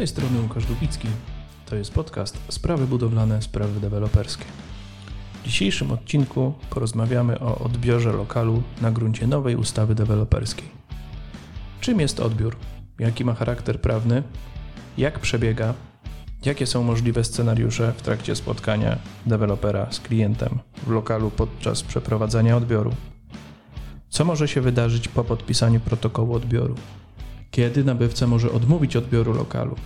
tej strony Łukasz Dubicki. To jest podcast Sprawy budowlane, sprawy deweloperskie. W dzisiejszym odcinku porozmawiamy o odbiorze lokalu na gruncie nowej ustawy deweloperskiej. Czym jest odbiór? Jaki ma charakter prawny? Jak przebiega? Jakie są możliwe scenariusze w trakcie spotkania dewelopera z klientem w lokalu podczas przeprowadzania odbioru? Co może się wydarzyć po podpisaniu protokołu odbioru? Kiedy nabywca może odmówić odbioru lokalu?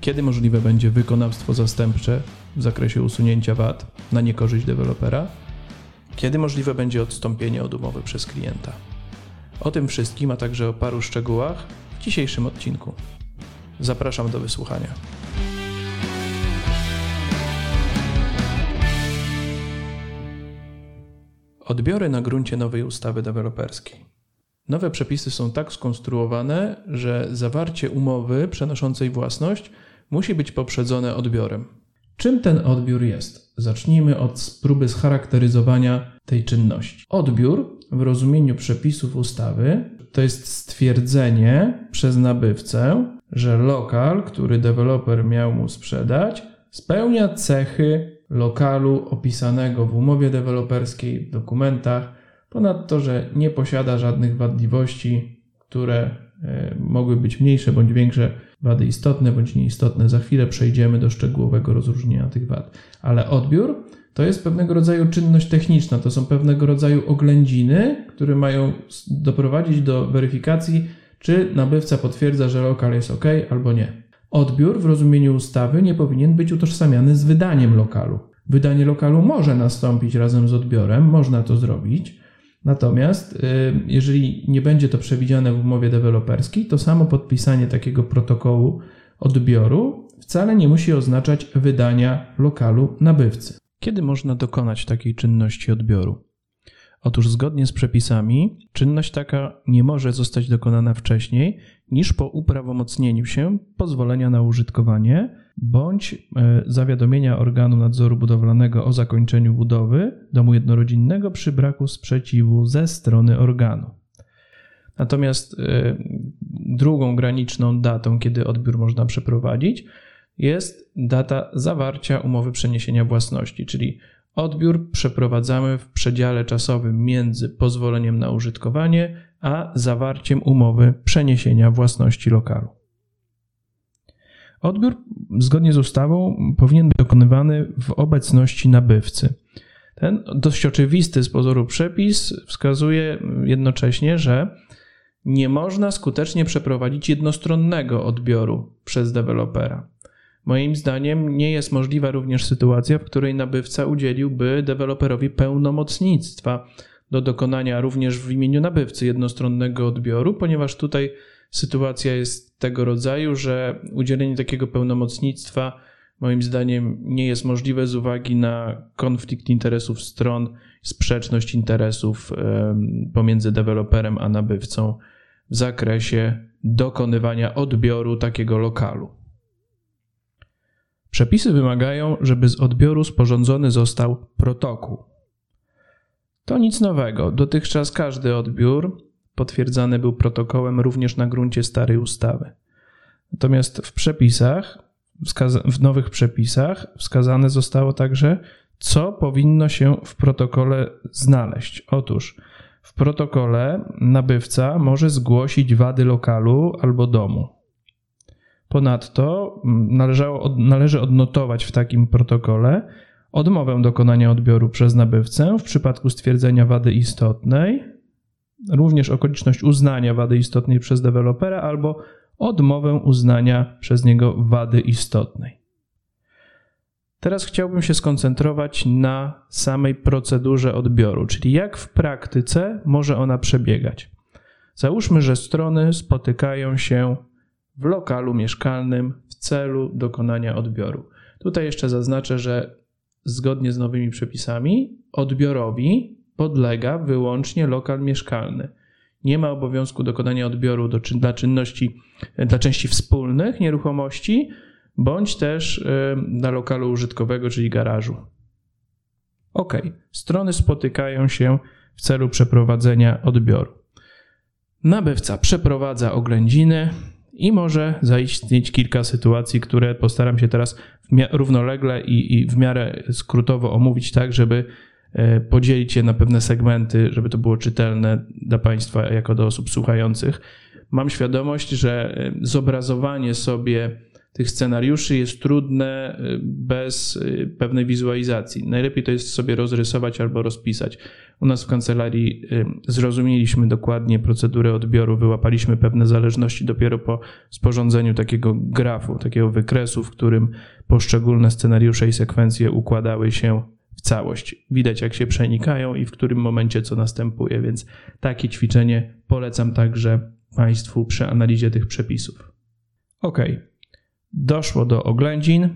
Kiedy możliwe będzie wykonawstwo zastępcze w zakresie usunięcia wad na niekorzyść dewelopera? Kiedy możliwe będzie odstąpienie od umowy przez klienta? O tym wszystkim, a także o paru szczegółach w dzisiejszym odcinku. Zapraszam do wysłuchania. Odbiory na gruncie nowej ustawy deweloperskiej. Nowe przepisy są tak skonstruowane, że zawarcie umowy przenoszącej własność musi być poprzedzone odbiorem. Czym ten odbiór jest? Zacznijmy od próby scharakteryzowania tej czynności. Odbiór w rozumieniu przepisów ustawy to jest stwierdzenie przez nabywcę, że lokal, który deweloper miał mu sprzedać, spełnia cechy lokalu opisanego w umowie deweloperskiej, w dokumentach, ponadto, że nie posiada żadnych wadliwości, które e, mogły być mniejsze bądź większe wady istotne bądź nieistotne. Za chwilę przejdziemy do szczegółowego rozróżnienia tych wad. Ale odbiór to jest pewnego rodzaju czynność techniczna, to są pewnego rodzaju oględziny, które mają doprowadzić do weryfikacji, czy nabywca potwierdza, że lokal jest ok albo nie. Odbiór w rozumieniu ustawy nie powinien być utożsamiany z wydaniem lokalu. Wydanie lokalu może nastąpić razem z odbiorem, można to zrobić, Natomiast y, jeżeli nie będzie to przewidziane w umowie deweloperskiej, to samo podpisanie takiego protokołu odbioru wcale nie musi oznaczać wydania lokalu nabywcy. Kiedy można dokonać takiej czynności odbioru? Otóż zgodnie z przepisami, czynność taka nie może zostać dokonana wcześniej niż po uprawomocnieniu się pozwolenia na użytkowanie bądź e, zawiadomienia organu nadzoru budowlanego o zakończeniu budowy domu jednorodzinnego przy braku sprzeciwu ze strony organu. Natomiast e, drugą graniczną datą, kiedy odbiór można przeprowadzić, jest data zawarcia umowy przeniesienia własności, czyli odbiór przeprowadzamy w przedziale czasowym między pozwoleniem na użytkowanie a zawarciem umowy przeniesienia własności lokalu. Odbiór zgodnie z ustawą powinien być dokonywany w obecności nabywcy. Ten dość oczywisty z pozoru przepis wskazuje jednocześnie, że nie można skutecznie przeprowadzić jednostronnego odbioru przez dewelopera. Moim zdaniem nie jest możliwa również sytuacja, w której nabywca udzieliłby deweloperowi pełnomocnictwa do dokonania również w imieniu nabywcy jednostronnego odbioru, ponieważ tutaj sytuacja jest tego rodzaju, że udzielenie takiego pełnomocnictwa moim zdaniem nie jest możliwe z uwagi na konflikt interesów stron, sprzeczność interesów pomiędzy deweloperem a nabywcą w zakresie dokonywania odbioru takiego lokalu. Przepisy wymagają, żeby z odbioru sporządzony został protokół. To nic nowego. Dotychczas każdy odbiór potwierdzany był protokołem również na gruncie starej ustawy. Natomiast w przepisach, w nowych przepisach wskazane zostało także, co powinno się w protokole znaleźć. Otóż w protokole nabywca może zgłosić wady lokalu albo domu. Ponadto mm, należało, należy odnotować w takim protokole odmowę dokonania odbioru przez nabywcę w przypadku stwierdzenia wady istotnej również okoliczność uznania wady istotnej przez dewelopera albo odmowę uznania przez niego wady istotnej. Teraz chciałbym się skoncentrować na samej procedurze odbioru, czyli jak w praktyce może ona przebiegać. Załóżmy, że strony spotykają się w lokalu mieszkalnym w celu dokonania odbioru. Tutaj jeszcze zaznaczę, że zgodnie z nowymi przepisami odbiorowi podlega wyłącznie lokal mieszkalny. Nie ma obowiązku dokonania odbioru do, dla czynności, dla części wspólnych nieruchomości, bądź też y, dla lokalu użytkowego, czyli garażu. Ok, strony spotykają się w celu przeprowadzenia odbioru. Nabywca przeprowadza oględziny I może zaistnieć kilka sytuacji, które postaram się teraz równolegle i, i w miarę skrótowo omówić, tak, żeby e, podzielić je na pewne segmenty, żeby to było czytelne dla Państwa jako do osób słuchających. Mam świadomość, że e, zobrazowanie sobie tych scenariuszy jest trudne y, bez pewnej wizualizacji. Najlepiej to jest sobie rozrysować albo rozpisać. U nas w kancelarii zrozumieliśmy dokładnie procedurę odbioru, wyłapaliśmy pewne zależności dopiero po sporządzeniu takiego grafu, takiego wykresu, w którym poszczególne scenariusze i sekwencje układały się całość. Widać, jak się przenikają i w którym momencie co następuje, więc takie ćwiczenie polecam także Państwu przy analizie tych przepisów. OK. Doszło do oględzin,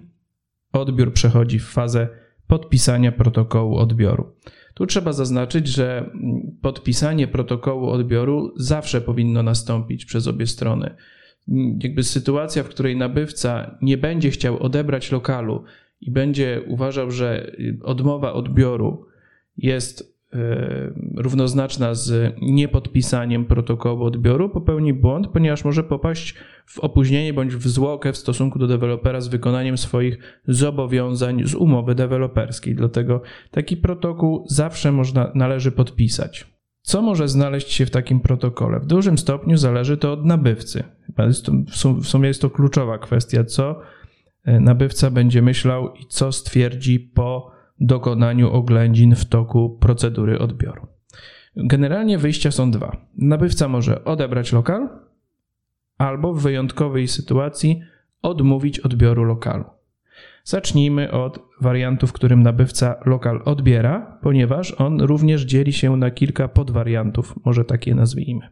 odbiór przechodzi w fazę podpisania protokołu odbioru. Tu trzeba zaznaczyć, że podpisanie protokołu odbioru zawsze powinno nastąpić przez obie strony. Jakby sytuacja, w której nabywca nie będzie chciał odebrać lokalu i będzie uważał, że odmowa odbioru jest E, równoznaczna z niepodpisaniem protokołu odbioru, popełni błąd, ponieważ może popaść w opóźnienie bądź w zwłokę w stosunku do dewelopera z wykonaniem swoich zobowiązań z umowy deweloperskiej. Dlatego taki protokół zawsze można, należy podpisać. Co może znaleźć się w takim protokole? W dużym stopniu zależy to od nabywcy. W sumie jest to kluczowa kwestia, co nabywca będzie myślał i co stwierdzi po dokonaniu oględzin w toku procedury odbioru. Generalnie wyjścia są dwa. Nabywca może odebrać lokal albo w wyjątkowej sytuacji odmówić odbioru lokalu. Zacznijmy od wariantu, w którym nabywca lokal odbiera, ponieważ on również dzieli się na kilka podwariantów, może tak je nazwijmy.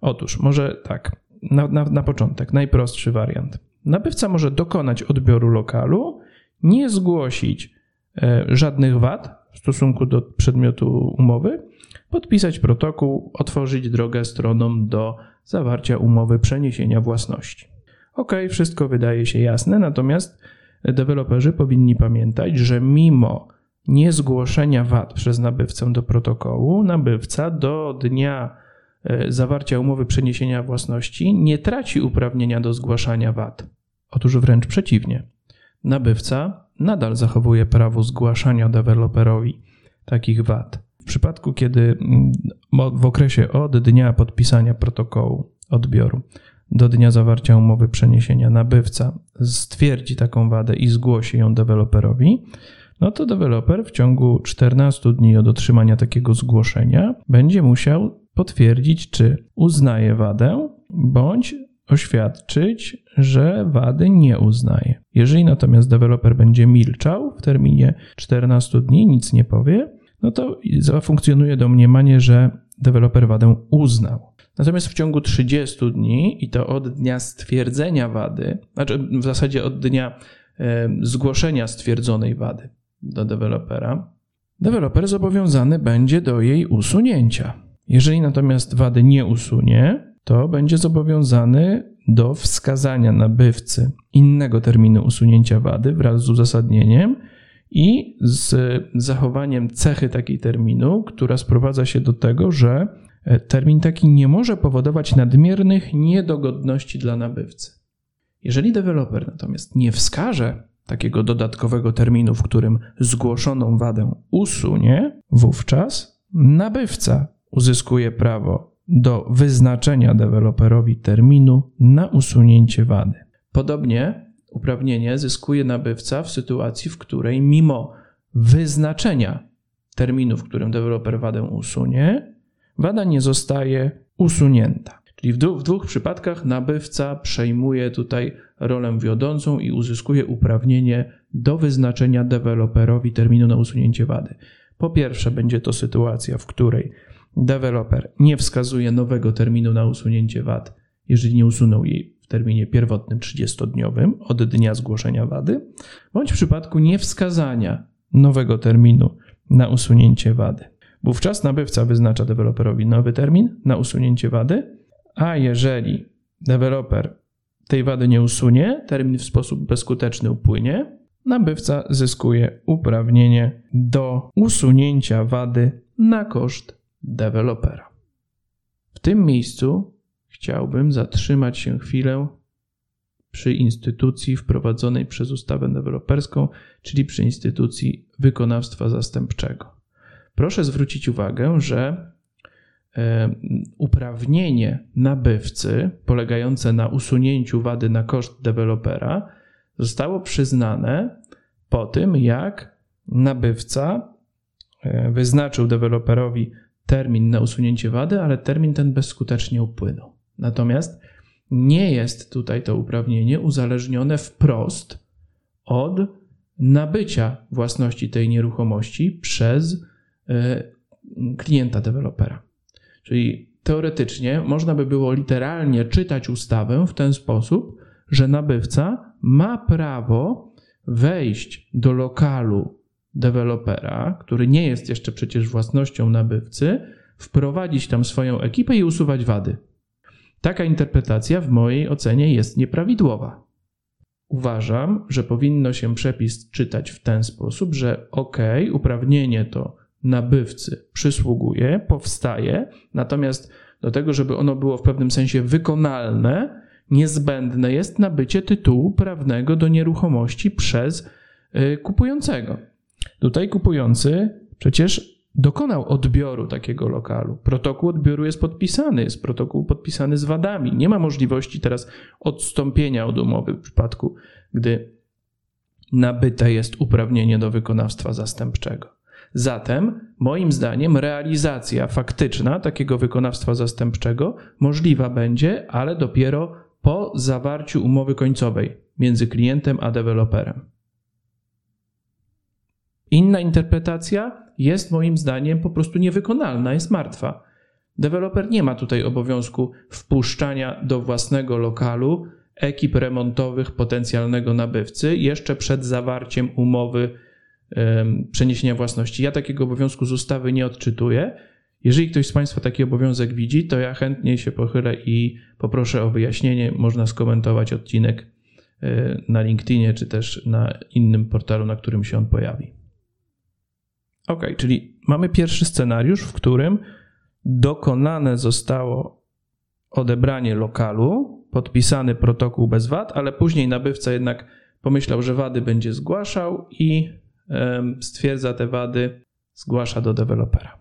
Otóż, może tak, na, na, na początek, najprostszy wariant. Nabywca może dokonać odbioru lokalu, nie zgłosić E, żadnych wad w stosunku do przedmiotu umowy, podpisać protokół, otworzyć drogę stronom do zawarcia umowy przeniesienia własności. Ok, wszystko wydaje się jasne, natomiast deweloperzy powinni pamiętać, że mimo niezgłoszenia wad przez nabywcę do protokołu, nabywca do dnia zawarcia umowy przeniesienia własności nie traci uprawnienia do zgłaszania wad. Otóż wręcz przeciwnie. Nabywca nadal zachowuje prawo zgłaszania deweloperowi takich wad. W przypadku, kiedy mm, w okresie od dnia podpisania protokołu odbioru do dnia zawarcia umowy przeniesienia nabywca stwierdzi taką wadę i zgłosi ją deweloperowi, no to deweloper w ciągu 14 dni od otrzymania takiego zgłoszenia będzie musiał potwierdzić, czy uznaje wadę, bądź oświadczyć, że wady nie uznaje. Jeżeli natomiast deweloper będzie milczał w terminie 14 dni, nic nie powie, no to zafunkcjonuje domniemanie, że deweloper wadę uznał. Natomiast w ciągu 30 dni, i to od dnia stwierdzenia wady, znaczy w zasadzie od dnia e, zgłoszenia stwierdzonej wady do dewelopera, deweloper zobowiązany będzie do jej usunięcia. Jeżeli natomiast wady nie usunie, to będzie zobowiązany do wskazania nabywcy innego terminu usunięcia wady wraz z uzasadnieniem i z zachowaniem cechy takiej terminu, która sprowadza się do tego, że e, termin taki nie może powodować nadmiernych niedogodności dla nabywcy. Jeżeli deweloper natomiast nie wskaże takiego dodatkowego terminu, w którym zgłoszoną wadę usunie, wówczas nabywca uzyskuje prawo do wyznaczenia deweloperowi terminu na usunięcie wady. Podobnie uprawnienie zyskuje nabywca w sytuacji, w której mimo wyznaczenia terminu, w którym deweloper wadę usunie, wada nie zostaje usunięta. Czyli w, w dwóch przypadkach nabywca przejmuje tutaj rolę wiodącą i uzyskuje uprawnienie do wyznaczenia deweloperowi terminu na usunięcie wady. Po pierwsze, będzie to sytuacja, w której deweloper nie wskazuje nowego terminu na usunięcie wad, jeżeli nie usunął jej w terminie pierwotnym 30-dniowym od dnia zgłoszenia wady, bądź w przypadku niewskazania nowego terminu na usunięcie wady. Wówczas nabywca wyznacza deweloperowi nowy termin na usunięcie wady, a jeżeli deweloper tej wady nie usunie, termin w sposób bezskuteczny upłynie, nabywca zyskuje uprawnienie do usunięcia wady na koszt dewelopera. W tym miejscu chciałbym zatrzymać się chwilę przy instytucji wprowadzonej przez ustawę deweloperską, czyli przy instytucji wykonawstwa zastępczego. Proszę zwrócić uwagę, że e, uprawnienie nabywcy polegające na usunięciu wady na koszt dewelopera zostało przyznane po tym, jak nabywca e, wyznaczył deweloperowi termin na usunięcie wady, ale termin ten bezskutecznie upłynął. Natomiast nie jest tutaj to uprawnienie uzależnione wprost od nabycia własności tej nieruchomości przez e, klienta dewelopera. Czyli teoretycznie można by było literalnie czytać ustawę w ten sposób, że nabywca ma prawo wejść do lokalu dewelopera, który nie jest jeszcze przecież własnością nabywcy, wprowadzić tam swoją ekipę i usuwać wady. Taka interpretacja w mojej ocenie jest nieprawidłowa. Uważam, że powinno się przepis czytać w ten sposób, że ok, uprawnienie to nabywcy przysługuje, powstaje, natomiast do tego, żeby ono było w pewnym sensie wykonalne, niezbędne jest nabycie tytułu prawnego do nieruchomości przez y, kupującego. Tutaj kupujący przecież dokonał odbioru takiego lokalu. Protokół odbioru jest podpisany, jest protokół podpisany z wadami. Nie ma możliwości teraz odstąpienia od umowy w przypadku, gdy nabyte jest uprawnienie do wykonawstwa zastępczego. Zatem, moim zdaniem, realizacja faktyczna takiego wykonawstwa zastępczego możliwa będzie, ale dopiero po zawarciu umowy końcowej między klientem a deweloperem. Inna interpretacja jest moim zdaniem po prostu niewykonalna, jest martwa. Deweloper nie ma tutaj obowiązku wpuszczania do własnego lokalu ekip remontowych potencjalnego nabywcy jeszcze przed zawarciem umowy um, przeniesienia własności. Ja takiego obowiązku z ustawy nie odczytuję. Jeżeli ktoś z Państwa taki obowiązek widzi, to ja chętnie się pochylę i poproszę o wyjaśnienie. Można skomentować odcinek e, na LinkedInie czy też na innym portalu, na którym się on pojawi. Ok, czyli mamy pierwszy scenariusz, w którym dokonane zostało odebranie lokalu, podpisany protokół bez wad, ale później nabywca jednak pomyślał, że wady będzie zgłaszał i stwierdza te wady, zgłasza do dewelopera.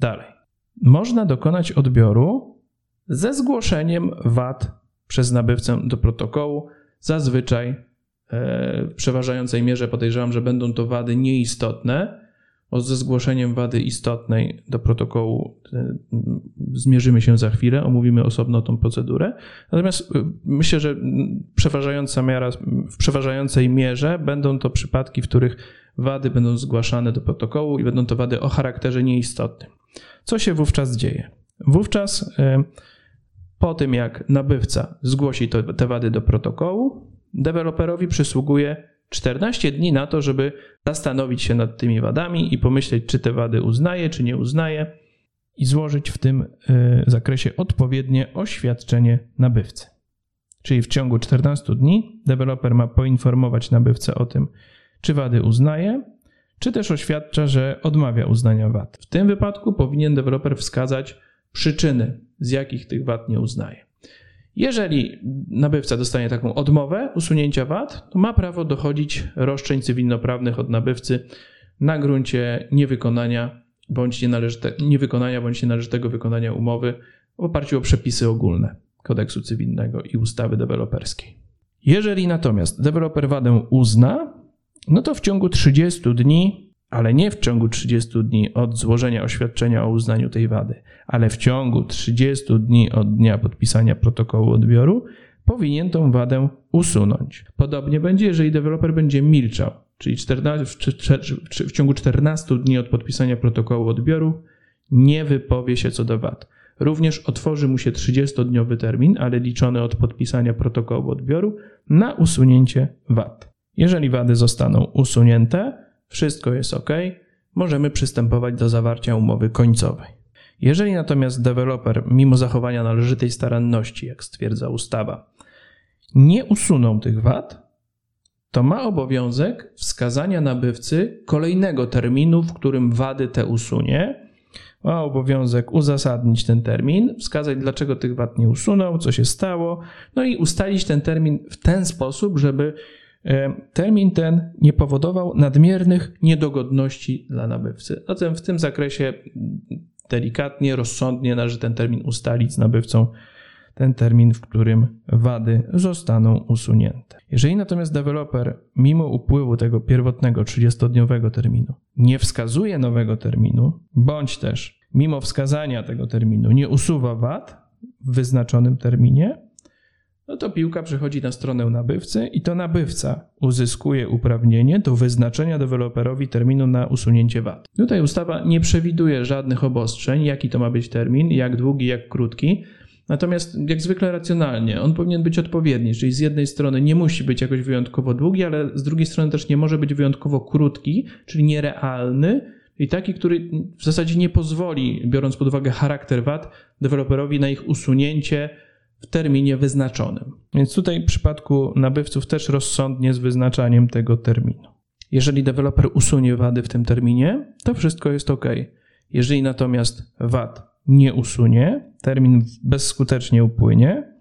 Dalej. Można dokonać odbioru ze zgłoszeniem wad przez nabywcę do protokołu. Zazwyczaj e, w przeważającej mierze podejrzewam, że będą to wady nieistotne, ze zgłoszeniem wady istotnej do protokołu e, zmierzymy się za chwilę, omówimy osobno tą procedurę. Natomiast e, myślę, że przeważająca miara, w przeważającej mierze będą to przypadki, w których wady będą zgłaszane do protokołu i będą to wady o charakterze nieistotnym. Co się wówczas dzieje? Wówczas e, po tym, jak nabywca zgłosi te wady do protokołu, deweloperowi przysługuje 14 dni na to, żeby zastanowić się nad tymi wadami i pomyśleć, czy te wady uznaje, czy nie uznaje, i złożyć w tym y, zakresie odpowiednie oświadczenie nabywcy. Czyli w ciągu 14 dni deweloper ma poinformować nabywcę o tym, czy wady uznaje, czy też oświadcza, że odmawia uznania wad. W tym wypadku powinien deweloper wskazać przyczyny, z jakich tych wad nie uznaje. Jeżeli nabywca dostanie taką odmowę usunięcia wad, to ma prawo dochodzić roszczeń cywilnoprawnych od nabywcy na gruncie niewykonania bądź nienależyte, niewykonania bądź nienależytego wykonania umowy w oparciu o przepisy ogólne kodeksu cywilnego i ustawy deweloperskiej. Jeżeli natomiast deweloper wadę uzna, no to w ciągu 30 dni ale nie w ciągu 30 dni od złożenia oświadczenia o uznaniu tej wady, ale w ciągu 30 dni od dnia podpisania protokołu odbioru, powinien tą wadę usunąć. Podobnie będzie, jeżeli deweloper będzie milczał, czyli 14, w ciągu 14 dni od podpisania protokołu odbioru nie wypowie się co do wad. Również otworzy mu się 30-dniowy termin, ale liczony od podpisania protokołu odbioru na usunięcie wad. Jeżeli wady zostaną usunięte, wszystko jest ok, możemy przystępować do zawarcia umowy końcowej. Jeżeli natomiast deweloper, mimo zachowania należytej staranności, jak stwierdza ustawa, nie usunął tych wad, to ma obowiązek wskazania nabywcy kolejnego terminu, w którym wady te usunie, ma obowiązek uzasadnić ten termin, wskazać dlaczego tych wad nie usunął, co się stało, no i ustalić ten termin w ten sposób, żeby termin ten nie powodował nadmiernych niedogodności dla nabywcy. Zatem w tym zakresie delikatnie, rozsądnie należy ten termin ustalić z nabywcą, ten termin, w którym wady zostaną usunięte. Jeżeli natomiast deweloper, mimo upływu tego pierwotnego 30-dniowego terminu, nie wskazuje nowego terminu, bądź też mimo wskazania tego terminu nie usuwa wad w wyznaczonym terminie, no to piłka przechodzi na stronę nabywcy i to nabywca uzyskuje uprawnienie do wyznaczenia deweloperowi terminu na usunięcie wad. Tutaj ustawa nie przewiduje żadnych obostrzeń, jaki to ma być termin, jak długi, jak krótki. Natomiast jak zwykle racjonalnie, on powinien być odpowiedni, czyli z jednej strony nie musi być jakoś wyjątkowo długi, ale z drugiej strony też nie może być wyjątkowo krótki, czyli nierealny, i taki, który w zasadzie nie pozwoli, biorąc pod uwagę charakter wad, deweloperowi na ich usunięcie w terminie wyznaczonym. Więc tutaj w przypadku nabywców też rozsądnie z wyznaczaniem tego terminu. Jeżeli deweloper usunie wady w tym terminie, to wszystko jest ok. Jeżeli natomiast wad nie usunie, termin bezskutecznie upłynie,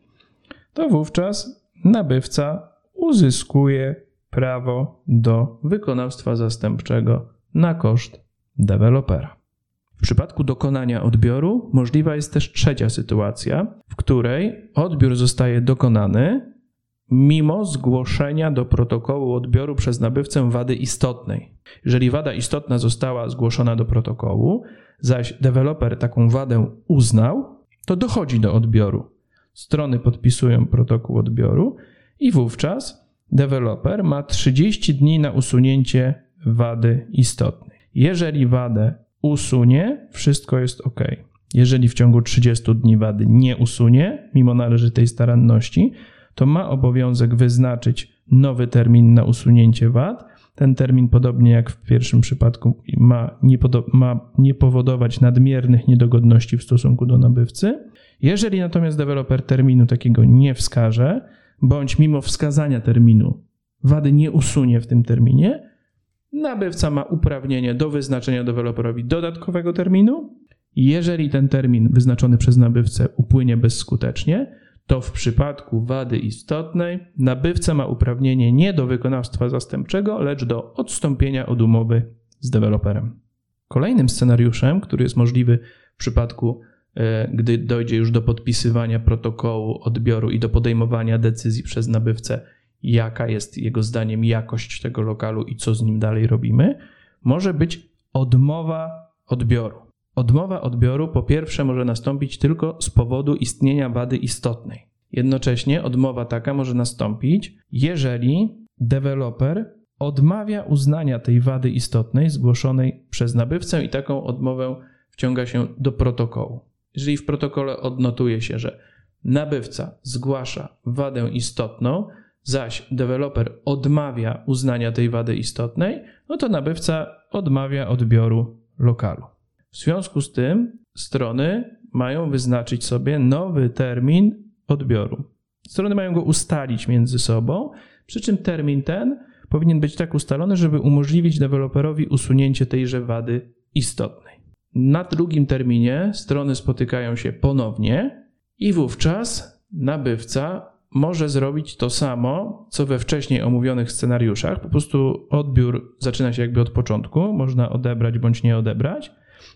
to wówczas nabywca uzyskuje prawo do wykonawstwa zastępczego na koszt dewelopera. W przypadku dokonania odbioru możliwa jest też trzecia sytuacja, w której odbiór zostaje dokonany mimo zgłoszenia do protokołu odbioru przez nabywcę wady istotnej. Jeżeli wada istotna została zgłoszona do protokołu, zaś deweloper taką wadę uznał, to dochodzi do odbioru. Strony podpisują protokół odbioru i wówczas deweloper ma 30 dni na usunięcie wady istotnej. Jeżeli wadę usunie, wszystko jest ok. Jeżeli w ciągu 30 dni wady nie usunie, mimo należytej staranności, to ma obowiązek wyznaczyć nowy termin na usunięcie wad. Ten termin, podobnie jak w pierwszym przypadku, ma nie, ma nie powodować nadmiernych niedogodności w stosunku do nabywcy. Jeżeli natomiast deweloper terminu takiego nie wskaże, bądź mimo wskazania terminu wady nie usunie w tym terminie, nabywca ma uprawnienie do wyznaczenia deweloperowi dodatkowego terminu. Jeżeli ten termin wyznaczony przez nabywcę upłynie bezskutecznie, to w przypadku wady istotnej nabywca ma uprawnienie nie do wykonawstwa zastępczego, lecz do odstąpienia od umowy z deweloperem. Kolejnym scenariuszem, który jest możliwy w przypadku, e, gdy dojdzie już do podpisywania protokołu odbioru i do podejmowania decyzji przez nabywcę, jaka jest jego zdaniem jakość tego lokalu i co z nim dalej robimy, może być odmowa odbioru. Odmowa odbioru po pierwsze może nastąpić tylko z powodu istnienia wady istotnej. Jednocześnie odmowa taka może nastąpić, jeżeli deweloper odmawia uznania tej wady istotnej zgłoszonej przez nabywcę i taką odmowę wciąga się do protokołu. Jeżeli w protokole odnotuje się, że nabywca zgłasza wadę istotną, zaś deweloper odmawia uznania tej wady istotnej, no to nabywca odmawia odbioru lokalu. W związku z tym strony mają wyznaczyć sobie nowy termin odbioru. Strony mają go ustalić między sobą, przy czym termin ten powinien być tak ustalony, żeby umożliwić deweloperowi usunięcie tejże wady istotnej. Na drugim terminie strony spotykają się ponownie i wówczas nabywca może zrobić to samo, co we wcześniej omówionych scenariuszach. Po prostu odbiór zaczyna się jakby od początku, można odebrać bądź nie odebrać.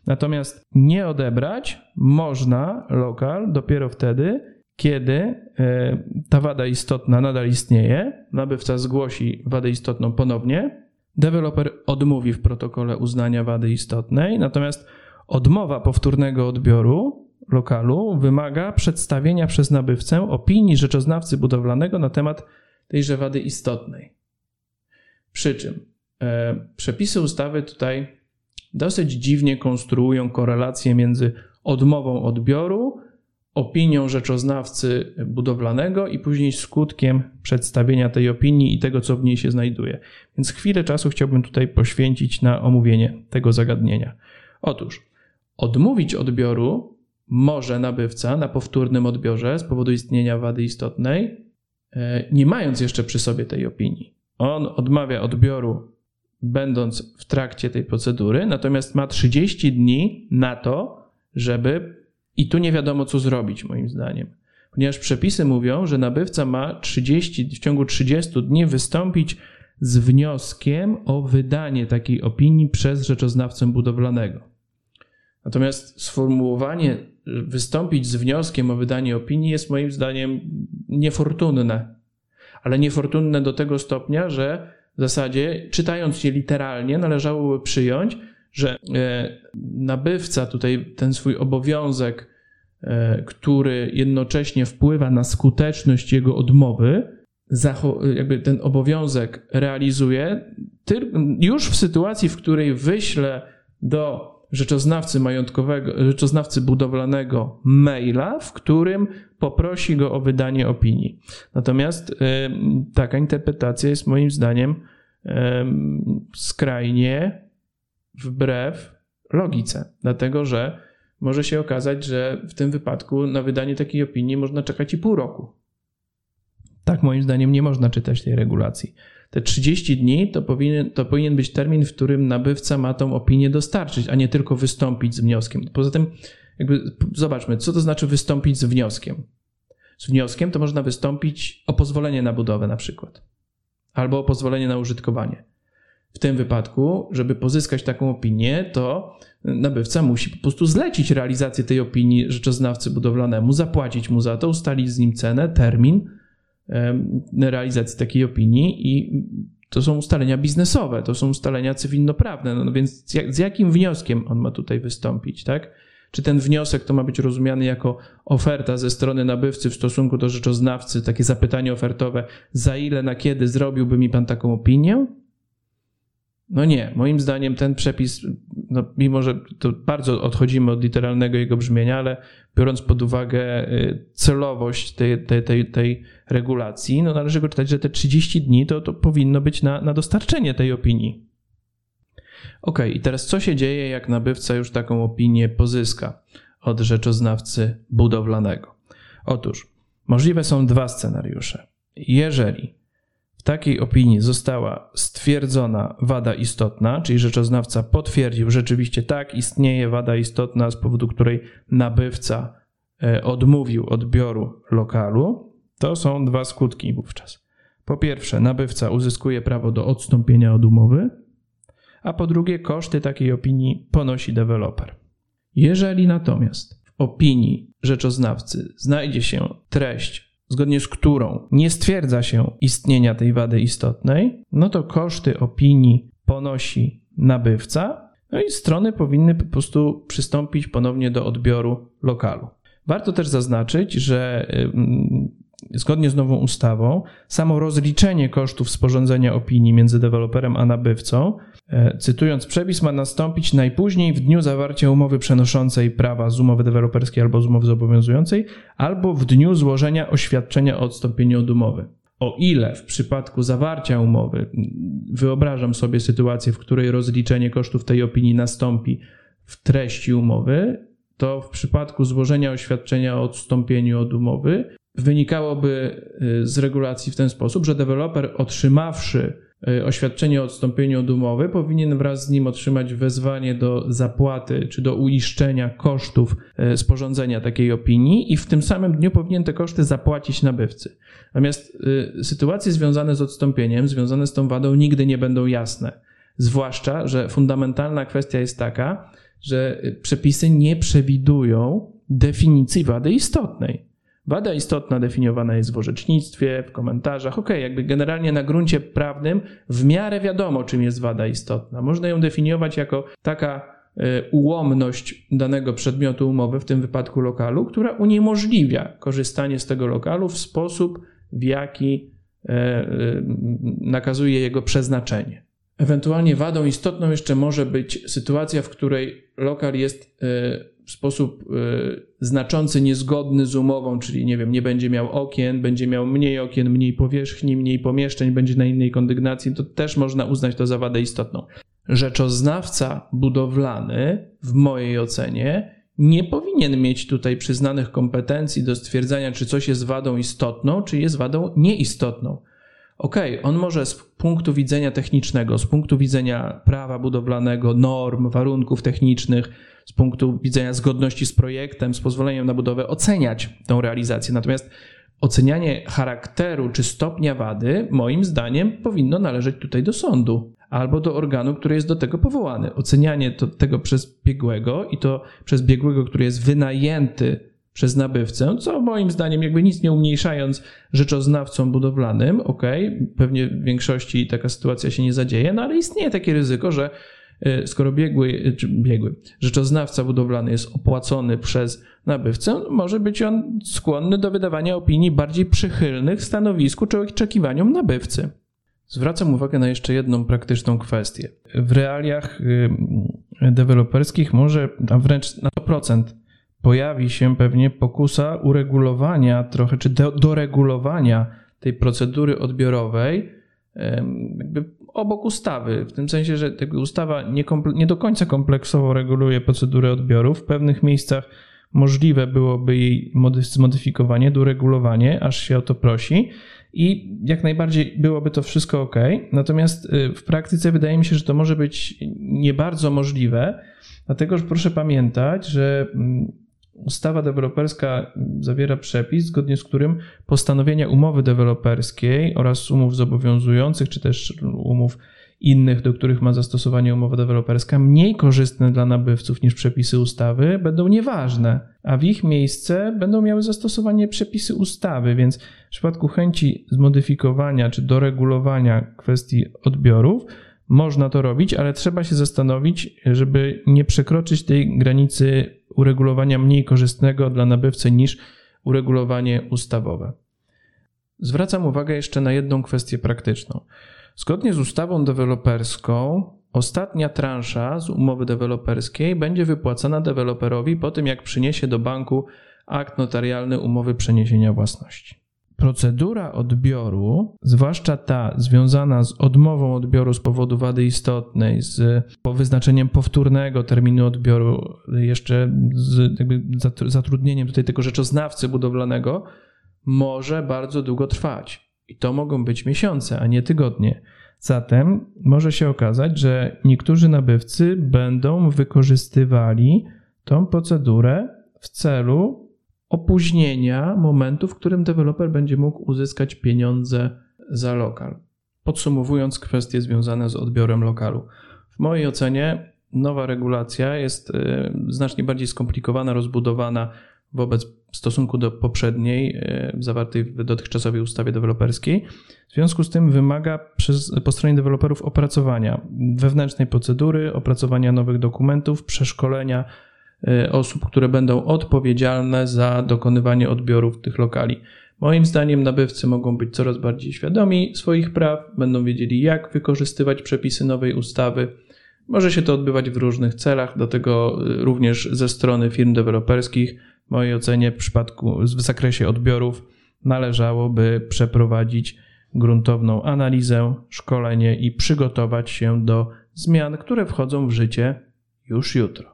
Natomiast nie odebrać można lokal dopiero wtedy, kiedy e, ta wada istotna nadal istnieje, nabywca zgłosi wadę istotną ponownie, deweloper odmówi w protokole uznania wady istotnej, natomiast odmowa powtórnego odbioru lokalu wymaga przedstawienia przez nabywcę opinii rzeczoznawcy budowlanego na temat tejże wady istotnej. Przy czym e, przepisy ustawy tutaj dosyć dziwnie konstruują korelację między odmową odbioru, opinią rzeczoznawcy budowlanego i później skutkiem przedstawienia tej opinii i tego, co w niej się znajduje. Więc chwilę czasu chciałbym tutaj poświęcić na omówienie tego zagadnienia. Otóż odmówić odbioru może nabywca na powtórnym odbiorze z powodu istnienia wady istotnej, e, nie mając jeszcze przy sobie tej opinii. On odmawia odbioru będąc w trakcie tej procedury, natomiast ma 30 dni na to, żeby i tu nie wiadomo, co zrobić, moim zdaniem. Ponieważ przepisy mówią, że nabywca ma 30, w ciągu 30 dni wystąpić z wnioskiem o wydanie takiej opinii przez rzeczoznawcę budowlanego. Natomiast sformułowanie wystąpić z wnioskiem o wydanie opinii jest moim zdaniem niefortunne. Ale niefortunne do tego stopnia, że w zasadzie, czytając je literalnie, należałoby przyjąć, że e, nabywca tutaj ten swój obowiązek, e, który jednocześnie wpływa na skuteczność jego odmowy, jakby ten obowiązek realizuje już w sytuacji, w której wyśle do rzeczoznawcy majątkowego, rzeczoznawcy budowlanego maila, w którym poprosi go o wydanie opinii. Natomiast taka interpretacja jest moim zdaniem skrajnie wbrew logice, dlatego że może się okazać, że w tym wypadku na wydanie takiej opinii można czekać i pół roku. Tak, moim zdaniem, nie można czytać tej regulacji. Te 30 dni to powinien, to powinien być termin, w którym nabywca ma tą opinię dostarczyć, a nie tylko wystąpić z wnioskiem. Poza tym, jakby zobaczmy, co to znaczy wystąpić z wnioskiem. Z wnioskiem to można wystąpić o pozwolenie na budowę, na przykład, albo o pozwolenie na użytkowanie. W tym wypadku, żeby pozyskać taką opinię, to nabywca musi po prostu zlecić realizację tej opinii rzeczoznawcy budowlanemu, zapłacić mu za to, ustalić z nim cenę, termin realizacji takiej opinii i to są ustalenia biznesowe, to są ustalenia cywilnoprawne, no więc z jakim wnioskiem on ma tutaj wystąpić, tak? Czy ten wniosek to ma być rozumiany jako oferta ze strony nabywcy w stosunku do rzeczoznawcy, takie zapytanie ofertowe, za ile, na kiedy zrobiłby mi pan taką opinię? No nie, moim zdaniem ten przepis, no mimo że to bardzo odchodzimy od literalnego jego brzmienia, ale biorąc pod uwagę y, celowość tej, tej, tej, tej regulacji, no należy go czytać, że te 30 dni to, to powinno być na, na dostarczenie tej opinii. Ok, i teraz co się dzieje, jak nabywca już taką opinię pozyska od rzeczoznawcy budowlanego? Otóż możliwe są dwa scenariusze. Jeżeli w takiej opinii została stwierdzona wada istotna, czyli rzeczoznawca potwierdził rzeczywiście tak, istnieje wada istotna, z powodu której nabywca e, odmówił odbioru lokalu, to są dwa skutki wówczas. Po pierwsze, nabywca uzyskuje prawo do odstąpienia od umowy, a po drugie, koszty takiej opinii ponosi deweloper. Jeżeli natomiast w opinii rzeczoznawcy znajdzie się treść zgodnie z którą nie stwierdza się istnienia tej wady istotnej, no to koszty opinii ponosi nabywca, no i strony powinny po prostu przystąpić ponownie do odbioru lokalu. Warto też zaznaczyć, że zgodnie z nową ustawą, samo rozliczenie kosztów sporządzenia opinii między deweloperem a nabywcą, e, cytując przepis, ma nastąpić najpóźniej w dniu zawarcia umowy przenoszącej prawa z umowy deweloperskiej albo z umowy zobowiązującej, albo w dniu złożenia oświadczenia o odstąpieniu od umowy. O ile w przypadku zawarcia umowy, wyobrażam sobie sytuację, w której rozliczenie kosztów tej opinii nastąpi w treści umowy, to w przypadku złożenia oświadczenia o odstąpieniu od umowy wynikałoby y, z regulacji w ten sposób, że deweloper otrzymawszy y, oświadczenie o odstąpieniu od umowy, powinien wraz z nim otrzymać wezwanie do zapłaty czy do uiszczenia kosztów y, sporządzenia takiej opinii i w tym samym dniu powinien te koszty zapłacić nabywcy. Natomiast sytuacje związane z odstąpieniem, związane z tą wadą nigdy nie będą jasne. Zwłaszcza, że fundamentalna kwestia jest taka, że przepisy nie przewidują definicji wady istotnej. Wada istotna definiowana jest w orzecznictwie, w komentarzach. Ok, jakby generalnie na gruncie prawnym w miarę wiadomo, czym jest wada istotna. Można ją definiować jako taka e, ułomność danego przedmiotu umowy, w tym wypadku lokalu, która uniemożliwia korzystanie z tego lokalu w sposób, w jaki e, e, nakazuje jego przeznaczenie. Ewentualnie wadą istotną jeszcze może być sytuacja, w której lokal jest w sposób y, znaczący niezgodny z umową, czyli nie wiem, nie będzie miał okien, będzie miał mniej okien, mniej powierzchni, mniej pomieszczeń, będzie na innej kondygnacji, to też można uznać to za wadę istotną. Rzeczoznawca budowlany, w mojej ocenie, nie powinien mieć tutaj przyznanych kompetencji do stwierdzania, czy coś jest wadą istotną, czy jest wadą nieistotną. Okej, okay, on może z punktu widzenia technicznego, z punktu widzenia prawa budowlanego, norm, warunków technicznych, z punktu widzenia zgodności z projektem, z pozwoleniem na budowę oceniać tą realizację. Natomiast ocenianie charakteru czy stopnia wady, moim zdaniem, powinno należeć tutaj do sądu albo do organu, który jest do tego powołany. Ocenianie to, tego przez biegłego i to przez biegłego, który jest wynajęty przez nabywcę, co moim zdaniem, jakby nic nie umniejszając rzeczoznawcom budowlanym, ok, pewnie w większości taka sytuacja się nie zadzieje, no ale istnieje takie ryzyko, że skoro biegły, czy biegły, rzeczoznawca budowlany jest opłacony przez nabywcę, może być on skłonny do wydawania opinii bardziej przychylnych stanowisku czy oczekiwaniom nabywcy. Zwracam uwagę na jeszcze jedną praktyczną kwestię. W realiach y, deweloperskich może, a wręcz na 100% pojawi się pewnie pokusa uregulowania trochę, czy do, doregulowania tej procedury odbiorowej jakby obok ustawy, w tym sensie, że ustawa nie, nie do końca kompleksowo reguluje procedurę odbioru. W pewnych miejscach możliwe byłoby jej zmodyfikowanie, doregulowanie, aż się o to prosi. I jak najbardziej byłoby to wszystko ok. Natomiast y, w praktyce wydaje mi się, że to może być nie bardzo możliwe, dlatego że proszę pamiętać, że mm, ustawa deweloperska zawiera przepis, zgodnie z którym postanowienia umowy deweloperskiej oraz umów zobowiązujących, czy też umów innych, do których ma zastosowanie umowa deweloperska, mniej korzystne dla nabywców niż przepisy ustawy, będą nieważne, a w ich miejsce będą miały zastosowanie przepisy ustawy, więc w przypadku chęci zmodyfikowania czy doregulowania kwestii odbiorów, można to robić, ale trzeba się zastanowić, żeby nie przekroczyć tej granicy uregulowania mniej korzystnego dla nabywcy niż uregulowanie ustawowe. Zwracam uwagę jeszcze na jedną kwestię praktyczną. Zgodnie z ustawą deweloperską, ostatnia transza z umowy deweloperskiej będzie wypłacana deweloperowi po tym, jak przyniesie do banku akt notarialny umowy przeniesienia własności. Procedura odbioru, zwłaszcza ta związana z odmową odbioru z powodu wady istotnej, z wyznaczeniem powtórnego terminu odbioru, jeszcze z zatrudnieniem tutaj tego rzeczoznawcy budowlanego, może bardzo długo trwać. I to mogą być miesiące, a nie tygodnie. Zatem może się okazać, że niektórzy nabywcy będą wykorzystywali tą procedurę w celu opóźnienia momentu, w którym deweloper będzie mógł uzyskać pieniądze za lokal. Podsumowując kwestie związane z odbiorem lokalu. W mojej ocenie nowa regulacja jest y, znacznie bardziej skomplikowana, rozbudowana wobec w stosunku do poprzedniej, e, zawartej w dotychczasowej ustawie deweloperskiej. W związku z tym wymaga przez, po stronie deweloperów opracowania wewnętrznej procedury, opracowania nowych dokumentów, przeszkolenia osób, które będą odpowiedzialne za dokonywanie odbiorów tych lokali. Moim zdaniem nabywcy mogą być coraz bardziej świadomi swoich praw, będą wiedzieli, jak wykorzystywać przepisy nowej ustawy. Może się to odbywać w różnych celach, dlatego e, również ze strony firm deweloperskich w mojej ocenie w przypadku, w zakresie odbiorów należałoby przeprowadzić gruntowną analizę, szkolenie i przygotować się do zmian, które wchodzą w życie już jutro.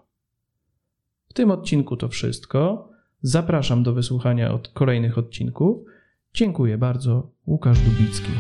Tym odcinku to wszystko. Zapraszam do wysłuchania od kolejnych odcinków. Dziękuję bardzo. Łukasz Dubicki.